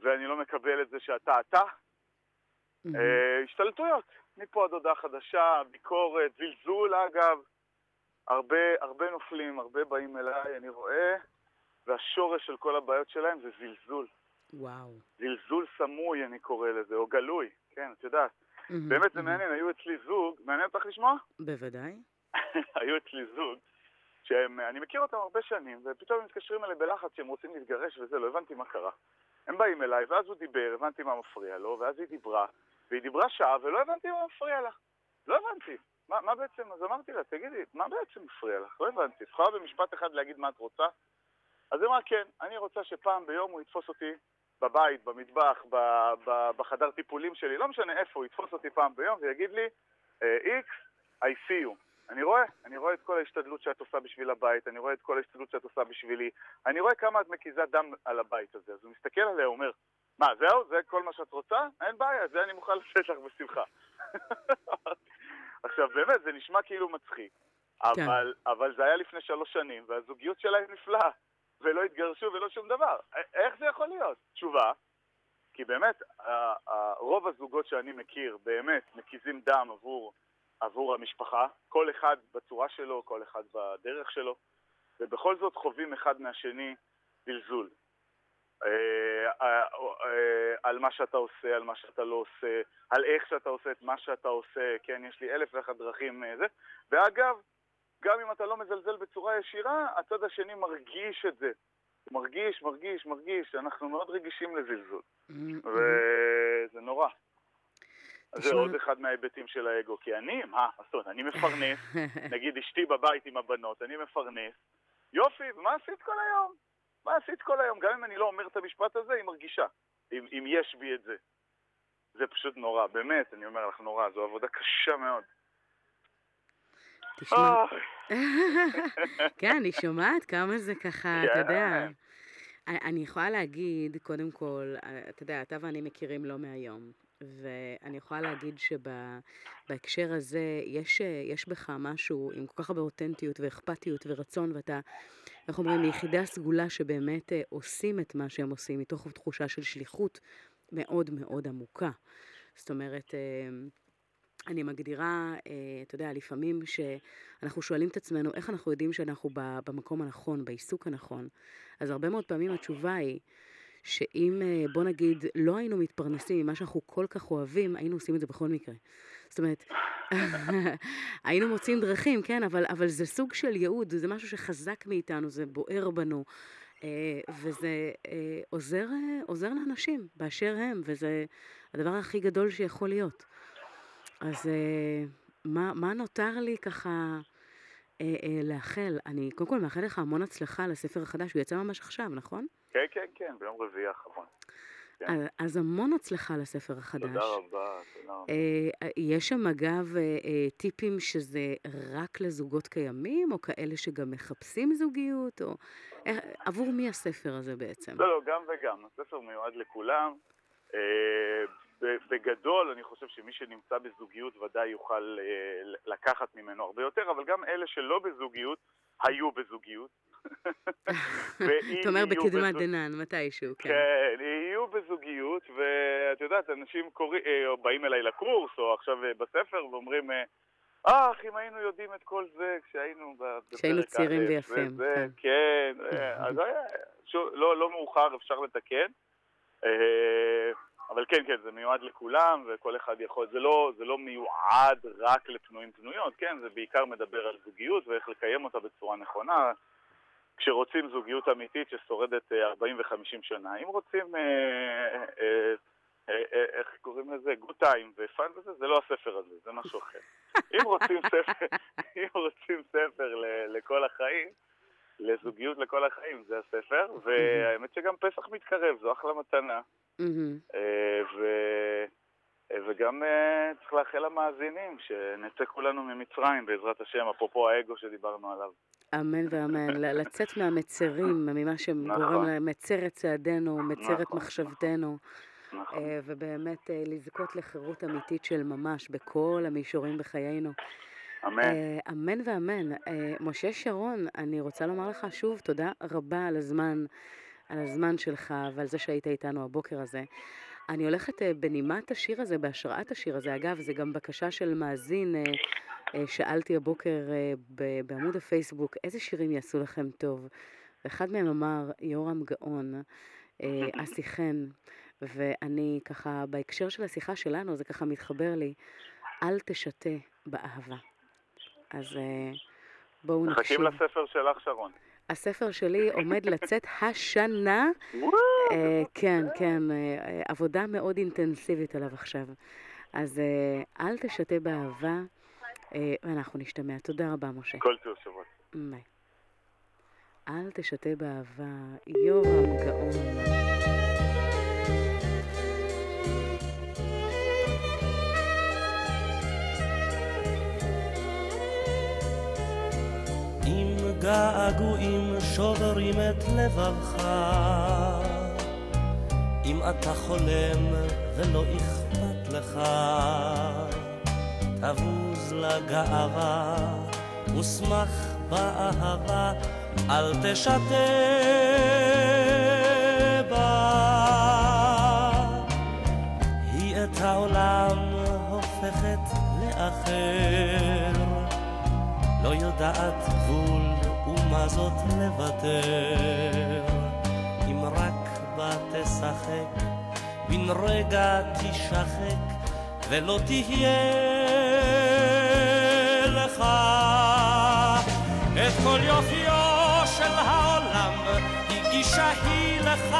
S8: ואני לא מקבל את זה שאתה אתה. Mm-hmm. השתלטויות, מפה עד הודעה חדשה, ביקורת, זלזול אגב. הרבה, הרבה נופלים, הרבה באים אליי, אני רואה, והשורש של כל הבעיות שלהם זה זלזול.
S4: וואו.
S8: זלזול סמוי, אני קורא לזה, או גלוי, כן, את יודעת. Mm-hmm, באמת זה mm-hmm. מעניין, היו אצלי זוג, מעניין אותך לשמוע?
S4: בוודאי.
S8: היו אצלי זוג, שאני מכיר אותם הרבה שנים, ופתאום הם מתקשרים אליי בלחץ שהם רוצים להתגרש וזה, לא הבנתי מה קרה. הם באים אליי, ואז הוא דיבר, הבנתי מה מפריע לו, ואז היא דיברה, והיא דיברה שעה, ולא הבנתי מה מפריע לה. לא הבנתי. מה, מה בעצם, אז אמרתי לה, תגידי, מה בעצם מפריע לך? לא הבנתי. את יכולה במשפט אחד להגיד מה את רוצה? אז היא אמרה, כן, אני רוצה שפעם ביום הוא יתפוס אותי בבית, במטבח, ב, ב, בחדר טיפולים שלי, לא משנה איפה, הוא יתפוס אותי פעם ביום ויגיד לי, אה, I see you. אני רואה, אני רואה את כל ההשתדלות שאת עושה בשביל הבית, אני רואה את כל ההשתדלות שאת עושה בשבילי, אני רואה כמה את מקיזה דם על הבית הזה. אז הוא מסתכל עליה, אומר, מה, זהו? זה כל מה שאת רוצה? אין בעיה, זה אני מוכן לתת לך בשמחה. עכשיו, באמת, זה נשמע כאילו מצחיק, כן. אבל, אבל זה היה לפני שלוש שנים, והזוגיות שלהם נפלאה, ולא התגרשו ולא שום דבר. איך זה יכול להיות? תשובה, כי באמת, רוב הזוגות שאני מכיר באמת מקיזים דם עבור, עבור המשפחה, כל אחד בצורה שלו, כל אחד בדרך שלו, ובכל זאת חווים אחד מהשני זלזול. אה, אה, אה, על מה שאתה עושה, על מה שאתה לא עושה, על איך שאתה עושה את מה שאתה עושה, כן, יש לי אלף ואחת דרכים זה. ואגב, גם אם אתה לא מזלזל בצורה ישירה, הצד השני מרגיש את זה. הוא מרגיש, מרגיש, מרגיש, אנחנו מאוד רגישים לזלזול. Mm-hmm. וזה נורא. זה עוד אחד מההיבטים של האגו, כי אני, מה, זאת אומרת, אני מפרנס, נגיד אשתי בבית עם הבנות, אני מפרנס, יופי, ומה עשית כל היום? מה עשית כל היום? גם אם אני לא אומר את המשפט הזה, היא מרגישה, אם, אם יש בי את זה. זה פשוט נורא, באמת, אני אומר לך נורא, זו עבודה קשה מאוד.
S4: תשמע, כן, אני שומעת כמה זה ככה, אתה יודע. כן. אני יכולה להגיד, קודם כל, אתה יודע, אתה ואני מכירים לא מהיום. ואני יכולה להגיד שבהקשר הזה יש, יש בך משהו עם כל כך הרבה אותנטיות ואכפתיות ורצון, ואתה, איך אומרים, מיחידי הסגולה שבאמת אה, עושים את מה שהם עושים מתוך תחושה של שליחות מאוד מאוד עמוקה. זאת אומרת, אה, אני מגדירה, אה, אתה יודע, לפעמים שאנחנו שואלים את עצמנו איך אנחנו יודעים שאנחנו במקום הנכון, בעיסוק הנכון. אז הרבה מאוד פעמים התשובה היא שאם, אה, בוא נגיד, לא היינו מתפרנסים ממה שאנחנו כל כך אוהבים, היינו עושים את זה בכל מקרה. זאת אומרת, היינו מוצאים דרכים, כן, אבל, אבל זה סוג של ייעוד, זה משהו שחזק מאיתנו, זה בוער בנו, אה, וזה אה, עוזר, עוזר לאנשים באשר הם, וזה הדבר הכי גדול שיכול להיות. אז מה, מה נותר לי ככה... לאחל, אני קודם כל מאחל לך המון הצלחה לספר החדש, הוא יצא ממש עכשיו, נכון?
S8: כן, כן, כן, ביום רביעי האחרון. כן.
S4: אז המון הצלחה לספר החדש.
S8: תודה רבה, תודה רבה.
S4: אה, יש שם אגב אה, אה, טיפים שזה רק לזוגות קיימים, או כאלה שגם מחפשים זוגיות, או עבור מי הספר הזה בעצם?
S8: לא, לא, גם וגם. הספר מיועד לכולם. בגדול, אני חושב שמי שנמצא בזוגיות ודאי יוכל לקחת ממנו הרבה יותר, אבל גם אלה שלא בזוגיות, היו בזוגיות.
S4: אתה אומר בקדמת דנן, מתישהו, כן.
S8: כן, יהיו בזוגיות, ואת יודעת, אנשים אה, באים אליי לקורס, או עכשיו אה, בספר, ואומרים, אה, אם היינו יודעים את כל זה כשהיינו בפרק
S4: כשהיינו צעירים ויפים.
S8: וזה, כן, כן אז היה, לא, לא מאוחר, אפשר לתקן. אבל כן, כן, זה מיועד לכולם, וכל אחד יכול, זה לא, זה לא מיועד רק לפנויים פנויות, כן, זה בעיקר מדבר על זוגיות ואיך לקיים אותה בצורה נכונה, כשרוצים זוגיות אמיתית ששורדת 40 אה, ו-50 שנה. אם רוצים, אה, אה, איך קוראים לזה? גוד טיים ופאן וזה, זה לא הספר הזה, זה משהו אחר. אם רוצים ספר, אם רוצים ספר לכל החיים, לזוגיות לכל החיים, זה הספר, והאמת שגם פסח מתקרב, זו אחלה מתנה. ו- וגם אה, צריך לאחל למאזינים שנצא כולנו ממצרים בעזרת השם, אפרופו האגו שדיברנו עליו.
S4: אמן ואמן. לצאת מהמצרים, ממה שגורם
S8: נכון.
S4: למצר את צעדינו, מצר את
S8: נכון,
S4: מחשבתנו,
S8: נכון.
S4: אה, ובאמת אה, לזכות לחירות אמיתית של ממש בכל המישורים בחיינו.
S8: אמן.
S4: אה, אמן ואמן. אה, משה שרון, אני רוצה לומר לך שוב תודה רבה על הזמן, על הזמן שלך ועל זה שהיית איתנו הבוקר הזה. אני הולכת אה, בנימת השיר הזה, בהשראת השיר הזה. אגב, זה גם בקשה של מאזין. אה, אה, שאלתי הבוקר בעמוד הפייסבוק, איזה שירים יעשו לכם טוב? ואחד מהם אמר, יורם גאון, אסי חן, ואני ככה, בהקשר של השיחה שלנו, זה ככה מתחבר לי, אל תשתה באהבה. אז בואו נקשיב.
S8: מחכים לספר שלך, שרון.
S4: הספר שלי עומד לצאת השנה. אה, כן, כן, אה, עבודה מאוד אינטנסיבית עליו עכשיו. אז אה, אל תשתה באהבה, אה, ואנחנו נשתמע. תודה רבה, משה.
S8: כל טוב שבוע.
S4: ביי. אל תשתה באהבה, יורם גאון.
S9: געגועים שוברים את לבבך, אם אתה חולם ולא אכפת לך, תבוז לגאווה ושמח באהבה, אל תשתה בה. היא את העולם הופכת לאחר. לא יודעת גבול ומה זאת לוותר. רגע תשחק, ולא תהיה לך את כל יופיו של העולם, הגישה היא לך,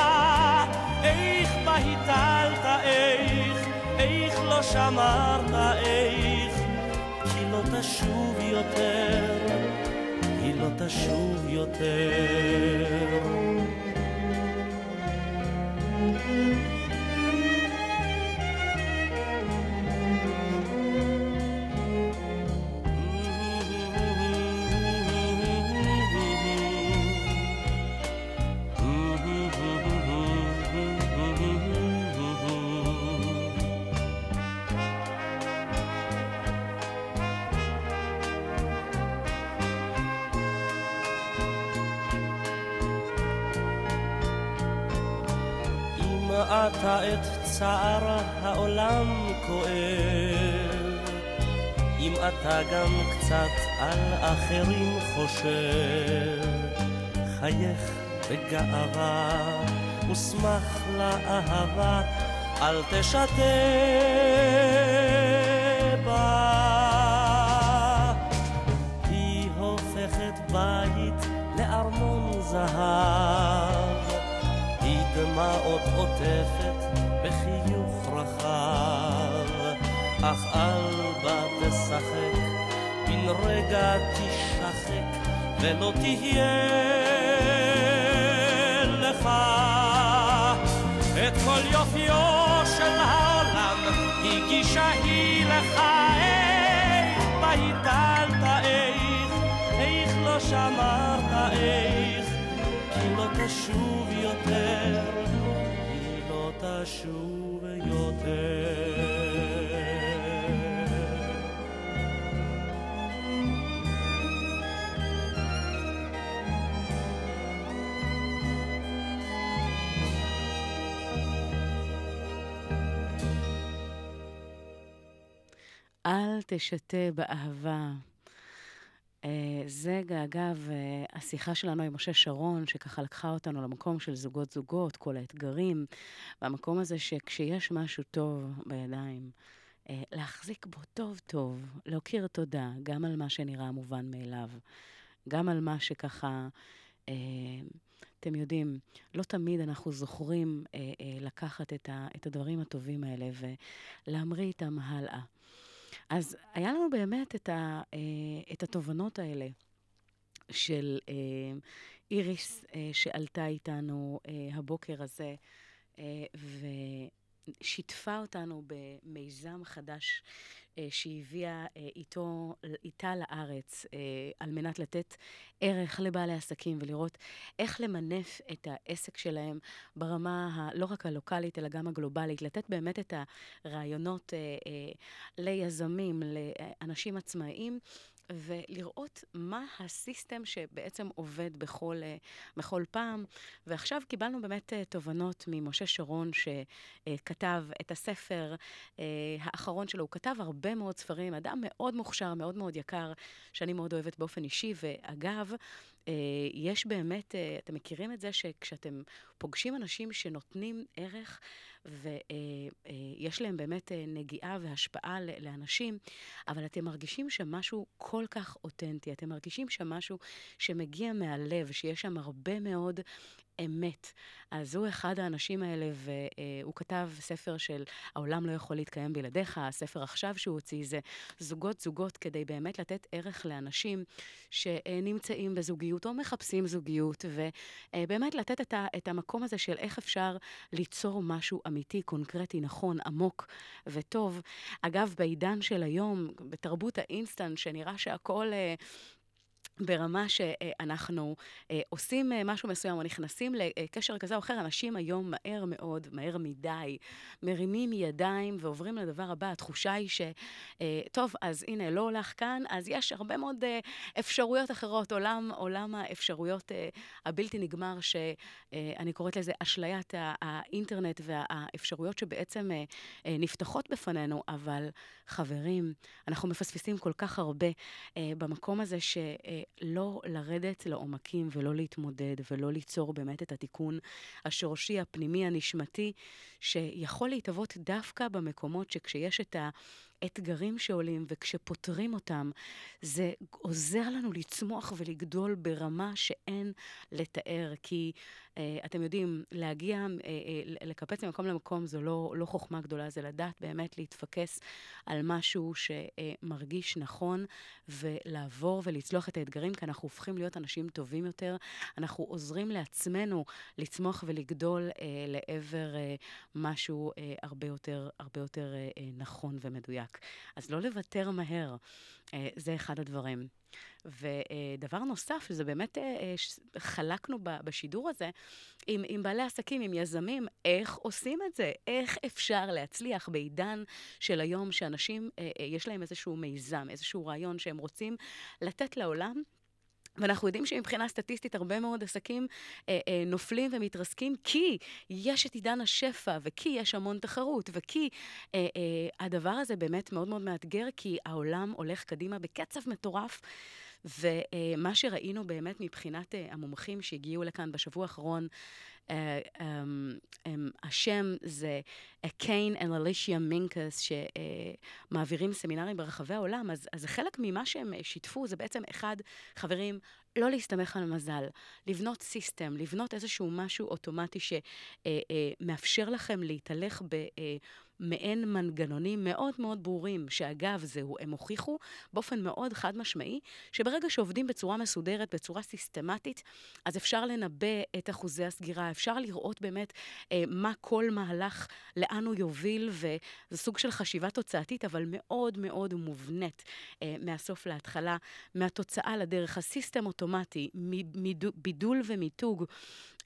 S9: איך בה הטלת, איך, איך לא שמרת, איך כי לא תשוב יותר, היא לא תשוב יותר. צער העולם כואב, אם אתה גם קצת על אחרים חושב, חייך בגאווה ושמח לאהבה, אל תשתה בה. היא הופכת בית לארמון זהב. דמעות עוטפת בחיוך רחב, אך אל בה תשחק, בן רגע תשחק, ולא תהיה לך. את כל יופיו של העולם, הגישה היא לך, איך בה איך, איך לא שמרת, איך לא תשוב יותר, היא לא תשוב יותר.
S4: אל תשתה באהבה. אה, זה, אגב, אה, השיחה שלנו עם משה שרון, שככה לקחה אותנו למקום של זוגות-זוגות, כל האתגרים, והמקום הזה שכשיש משהו טוב בידיים, אה, להחזיק בו טוב-טוב, להכיר תודה, גם על מה שנראה מובן מאליו, גם על מה שככה, אתם יודעים, לא תמיד אנחנו זוכרים לקחת את, את הדברים הטובים האלה ולהמריא איתם הלאה. אז היה לנו באמת את, ה, אה, את התובנות האלה של איריס שעלתה איתנו הבוקר הזה, ושיתפה אותנו במיזם חדש אה, שהביאה אה, איתו, איתה לארץ אה, על מנת לתת ערך לבעלי עסקים ולראות איך למנף את העסק שלהם ברמה הלא רק הלוקאלית אלא גם הגלובלית, לתת באמת את הרעיונות ליזמים, לאנשים עצמאיים. ולראות מה הסיסטם שבעצם עובד בכל, בכל פעם. ועכשיו קיבלנו באמת תובנות ממשה שרון, שכתב את הספר האחרון שלו. הוא כתב הרבה מאוד ספרים, אדם מאוד מוכשר, מאוד מאוד יקר, שאני מאוד אוהבת באופן אישי, ואגב, אה, יש באמת, אה, אתם מכירים את זה שכשאתם פוגשים אנשים שנותנים ערך ויש להם באמת אה, נגיעה והשפעה לאנשים, אבל אתם מרגישים שמשהו כל כך אותנטי, אתם מרגישים שמשהו שמגיע מהלב, שיש שם הרבה מאוד אמת. אז הוא אחד האנשים האלה, והוא כתב ספר של העולם לא יכול להתקיים בלעדיך, הספר עכשיו שהוא הוציא זה זוגות זוגות, כדי באמת לתת ערך לאנשים שנמצאים בזוגיות או מחפשים זוגיות, ובאמת לתת את, ה, את המקום הזה של איך אפשר ליצור משהו אמיתי, קונקרטי, נכון, עמוק וטוב. אגב, בעידן של היום, בתרבות האינסטנט, שנראה שהכל... ברמה שאנחנו אה, עושים אה, משהו מסוים או נכנסים לקשר כזה או אחר, אנשים היום מהר מאוד, מהר מדי, מרימים ידיים ועוברים לדבר הבא. התחושה היא שטוב, אה, אז הנה, לא הולך כאן, אז יש הרבה מאוד אפשרויות אחרות. עולם, עולם האפשרויות הבלתי נגמר, שאני קוראת לזה אשליית האינטרנט והאפשרויות שבעצם נפתחות בפנינו, אבל חברים, אנחנו מפספסים כל כך הרבה במקום הזה ש... לא לרדת לעומקים ולא להתמודד ולא ליצור באמת את התיקון השורשי, הפנימי, הנשמתי, שיכול להתהוות דווקא במקומות שכשיש את ה... אתגרים שעולים, וכשפותרים אותם, זה עוזר לנו לצמוח ולגדול ברמה שאין לתאר. כי אה, אתם יודעים, להגיע, אה, אה, לקפץ ממקום למקום זו לא, לא חוכמה גדולה, זה לדעת באמת להתפקס על משהו שמרגיש נכון, ולעבור ולצלוח את האתגרים, כי אנחנו הופכים להיות אנשים טובים יותר. אנחנו עוזרים לעצמנו לצמוח ולגדול אה, לעבר אה, משהו אה, הרבה יותר, הרבה יותר אה, נכון ומדויק. אז לא לוותר מהר, אה, זה אחד הדברים. ודבר נוסף, זה באמת אה, אה, חלקנו בשידור הזה עם, עם בעלי עסקים, עם יזמים, איך עושים את זה? איך אפשר להצליח בעידן של היום, שאנשים, יש להם איזשהו מיזם, איזשהו רעיון שהם רוצים לתת לעולם? ואנחנו יודעים שמבחינה סטטיסטית הרבה מאוד עסקים אה, אה, נופלים ומתרסקים כי יש את עידן השפע וכי יש המון תחרות וכי אה, אה, הדבר הזה באמת מאוד מאוד מאתגר כי העולם הולך קדימה בקצב מטורף. ומה שראינו באמת מבחינת אה, המומחים שהגיעו לכאן בשבוע האחרון, השם זה קיין and אלישיה מינקס, שמעבירים סמינרים ברחבי העולם, אז, אז חלק ממה שהם שיתפו. זה בעצם, אחד, חברים, לא להסתמך על מזל, לבנות סיסטם, לבנות איזשהו משהו אוטומטי שמאפשר אה, לכם להתהלך ב... מעין מנגנונים מאוד מאוד ברורים, שאגב, זהו, הם הוכיחו באופן מאוד חד משמעי, שברגע שעובדים בצורה מסודרת, בצורה סיסטמטית, אז אפשר לנבא את אחוזי הסגירה, אפשר לראות באמת אה, מה כל מהלך, לאן הוא יוביל, וזה סוג של חשיבה תוצאתית, אבל מאוד מאוד מובנית אה, מהסוף להתחלה, מהתוצאה לדרך, הסיסטם אוטומטי, בידול ומיתוג.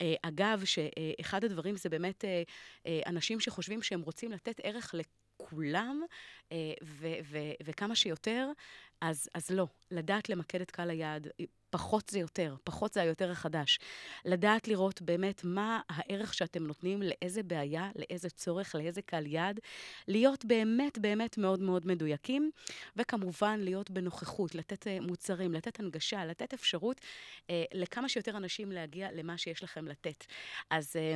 S4: אה, אגב, שאחד הדברים זה באמת אה, אה, אנשים שחושבים שהם רוצים לתת ערך לכולם, ו- ו- וכמה שיותר, אז, אז לא. לדעת למקד את קהל היעד, פחות זה יותר, פחות זה היותר החדש. לדעת לראות באמת מה הערך שאתם נותנים, לאיזה בעיה, לאיזה צורך, לאיזה קהל יעד. להיות באמת באמת מאוד מאוד מדויקים, וכמובן להיות בנוכחות, לתת מוצרים, לתת הנגשה, לתת אפשרות אה, לכמה שיותר אנשים להגיע למה שיש לכם לתת. אז... אה,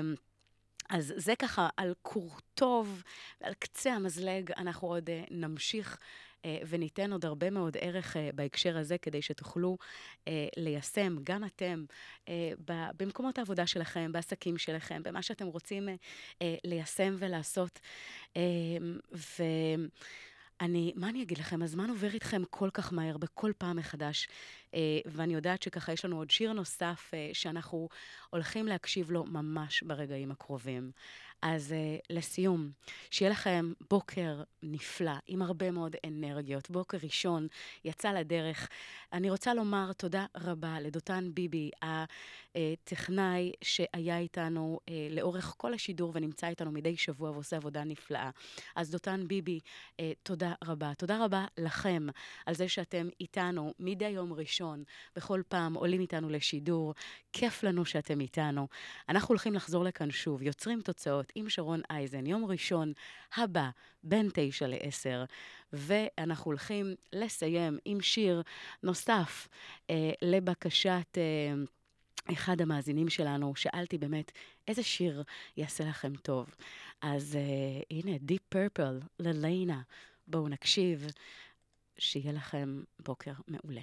S4: אז זה ככה על כור טוב, על קצה המזלג, אנחנו עוד uh, נמשיך uh, וניתן עוד הרבה מאוד ערך uh, בהקשר הזה, כדי שתוכלו uh, ליישם, גם אתם, במקומות העבודה שלכם, בעסקים שלכם, במה שאתם רוצים ליישם ולעשות. ו... אני, מה אני אגיד לכם? הזמן עובר איתכם כל כך מהר, בכל פעם מחדש, אה, ואני יודעת שככה יש לנו עוד שיר נוסף אה, שאנחנו הולכים להקשיב לו ממש ברגעים הקרובים. אז uh, לסיום, שיהיה לכם בוקר נפלא, עם הרבה מאוד אנרגיות. בוקר ראשון יצא לדרך. אני רוצה לומר תודה רבה לדותן ביבי, הטכנאי שהיה איתנו uh, לאורך כל השידור ונמצא איתנו מדי שבוע ועושה עבודה נפלאה. אז דותן ביבי, uh, תודה רבה. תודה רבה לכם על זה שאתם איתנו מדי יום ראשון, בכל פעם עולים איתנו לשידור. כיף לנו שאתם איתנו. אנחנו הולכים לחזור לכאן שוב, יוצרים תוצאות. עם שרון אייזן, יום ראשון הבא, בין תשע לעשר, ואנחנו הולכים לסיים עם שיר נוסף אה, לבקשת... אה, אחד המאזינים שלנו, שאלתי באמת איזה שיר יעשה לכם טוב. אז uh, הנה, Deep Purple לליינה. בואו נקשיב, שיהיה לכם בוקר מעולה.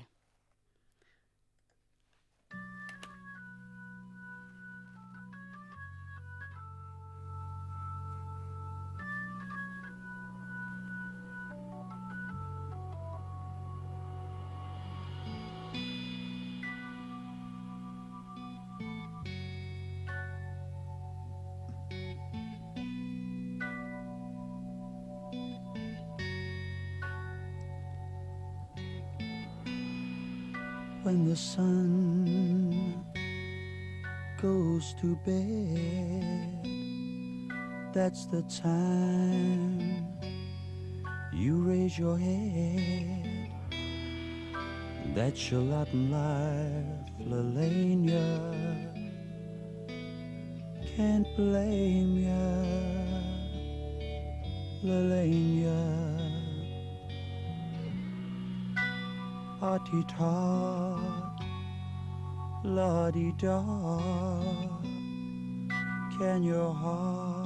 S10: Sun goes to bed. That's the time you raise your head. That's your Latin life, Lelania. Can't blame ya, Lelania. hearty tot, la di da. Can your heart